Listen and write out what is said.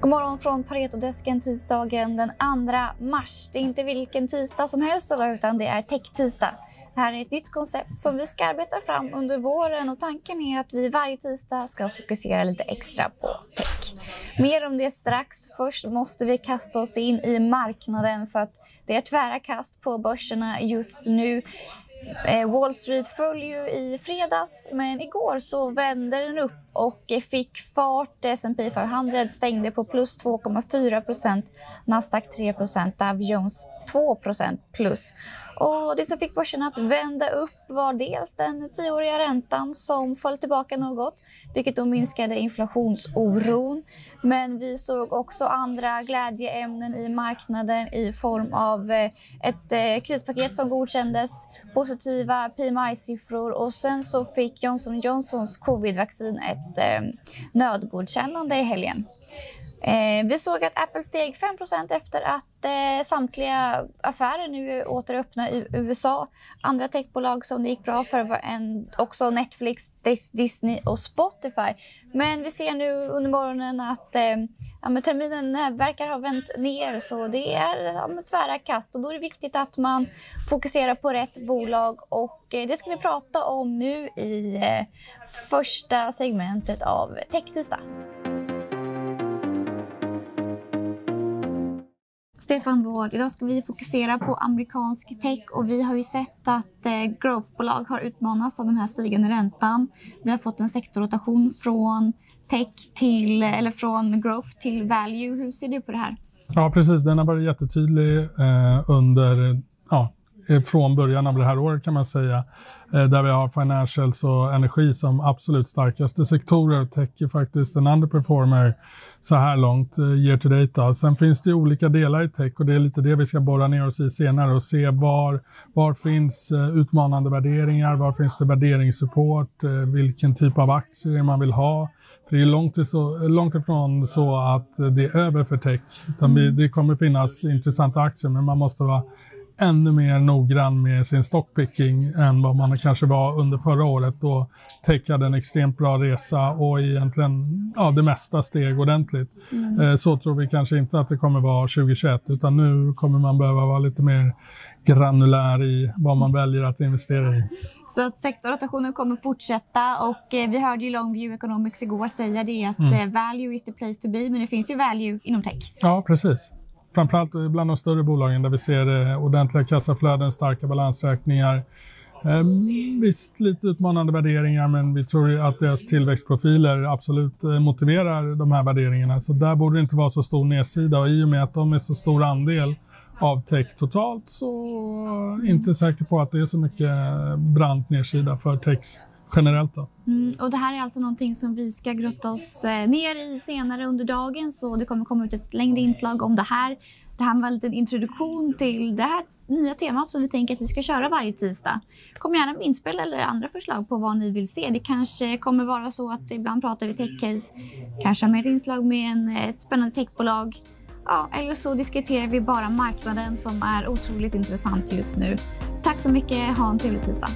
God morgon från Paretodesken tisdagen den 2 mars. Det är inte vilken tisdag som helst idag utan det är tech-tisdag. Det här är ett nytt koncept som vi ska arbeta fram under våren och tanken är att vi varje tisdag ska fokusera lite extra på tech. Mer om det strax. Först måste vi kasta oss in i marknaden för att det är tvära kast på börserna just nu. Eh, Wall Street föll ju i fredags, men igår så vände den upp och eh, fick fart. Eh, S&P 500 stängde på plus 2,4 procent, Nasdaq 3 procent, Dow Jones 2 procent plus. Och det som fick börsen att vända upp var dels den tioåriga räntan som föll tillbaka något, vilket då minskade inflationsoron. Men vi såg också andra glädjeämnen i marknaden i form av eh, ett krispaket som godkändes, positiva PMI-siffror och sen så fick Johnson Johnsons covid-vaccin ett eh, nödgodkännande i helgen. Eh, vi såg att Apple steg 5% efter att eh, samtliga affärer nu är återöppna i USA. Andra techbolag som det gick bra för var en, också Netflix, Disney och Spotify. Men vi ser nu under morgonen att eh, ja, terminen eh, verkar ha vänt ner så det är ja, tvära kast och då är det viktigt att man fokuserar på rätt bolag och eh, det ska vi prata om nu i eh, första segmentet av Techtisdag. Stefan Wård, idag ska vi fokusera på amerikansk tech och vi har ju sett att eh, growthbolag har utmanats av den här stigande räntan. Vi har fått en sektorrotation från tech till, eller från growth till value. Hur ser du på det här? Ja, precis. Den har varit jättetydlig eh, under ja, från början av det här året kan man säga. Eh, där vi har financials och energi som absolut starkaste sektorer. Tech är faktiskt en underperformer så här långt, eh, year to date. Sen finns det olika delar i tech och det är lite det vi ska borra ner oss i senare och se var, var finns utmanande värderingar, var finns det värderingssupport, vilken typ av aktier man vill ha. För det är långt, så, långt ifrån så att det är över för tech. Utan mm. det kommer finnas intressanta aktier men man måste vara ännu mer noggrann med sin stockpicking än vad man kanske var under förra året då Tech hade en extremt bra resa och egentligen ja, det mesta steg ordentligt. Mm. Eh, så tror vi kanske inte att det kommer vara 2021 utan nu kommer man behöva vara lite mer granulär i vad man väljer att investera i. Så att sektorrotationen kommer fortsätta och eh, vi hörde ju Longview Economics igår säga det att mm. Eh, value is the place to be men det finns ju value inom tech. Ja, precis framförallt bland de större bolagen där vi ser eh, ordentliga kassaflöden, starka balansräkningar. Eh, visst, lite utmanande värderingar, men vi tror att deras tillväxtprofiler absolut eh, motiverar de här värderingarna. Så där borde det inte vara så stor nedsida och i och med att de är så stor andel av tech totalt så inte säker på att det är så mycket brant nedsida för techs generellt. Då. Mm, och det här är alltså någonting som vi ska grotta oss eh, ner i senare under dagen så det kommer komma ut ett längre inslag om det här. Det här var en liten introduktion till det här nya temat som vi tänker att vi ska köra varje tisdag. Kom gärna med inspel eller andra förslag på vad ni vill se. Det kanske kommer vara så att ibland pratar vi techcase, kanske med ett inslag med en, ett spännande techbolag. Ja, eller så diskuterar vi bara marknaden som är otroligt intressant just nu. Tack så mycket. Ha en trevlig tisdag.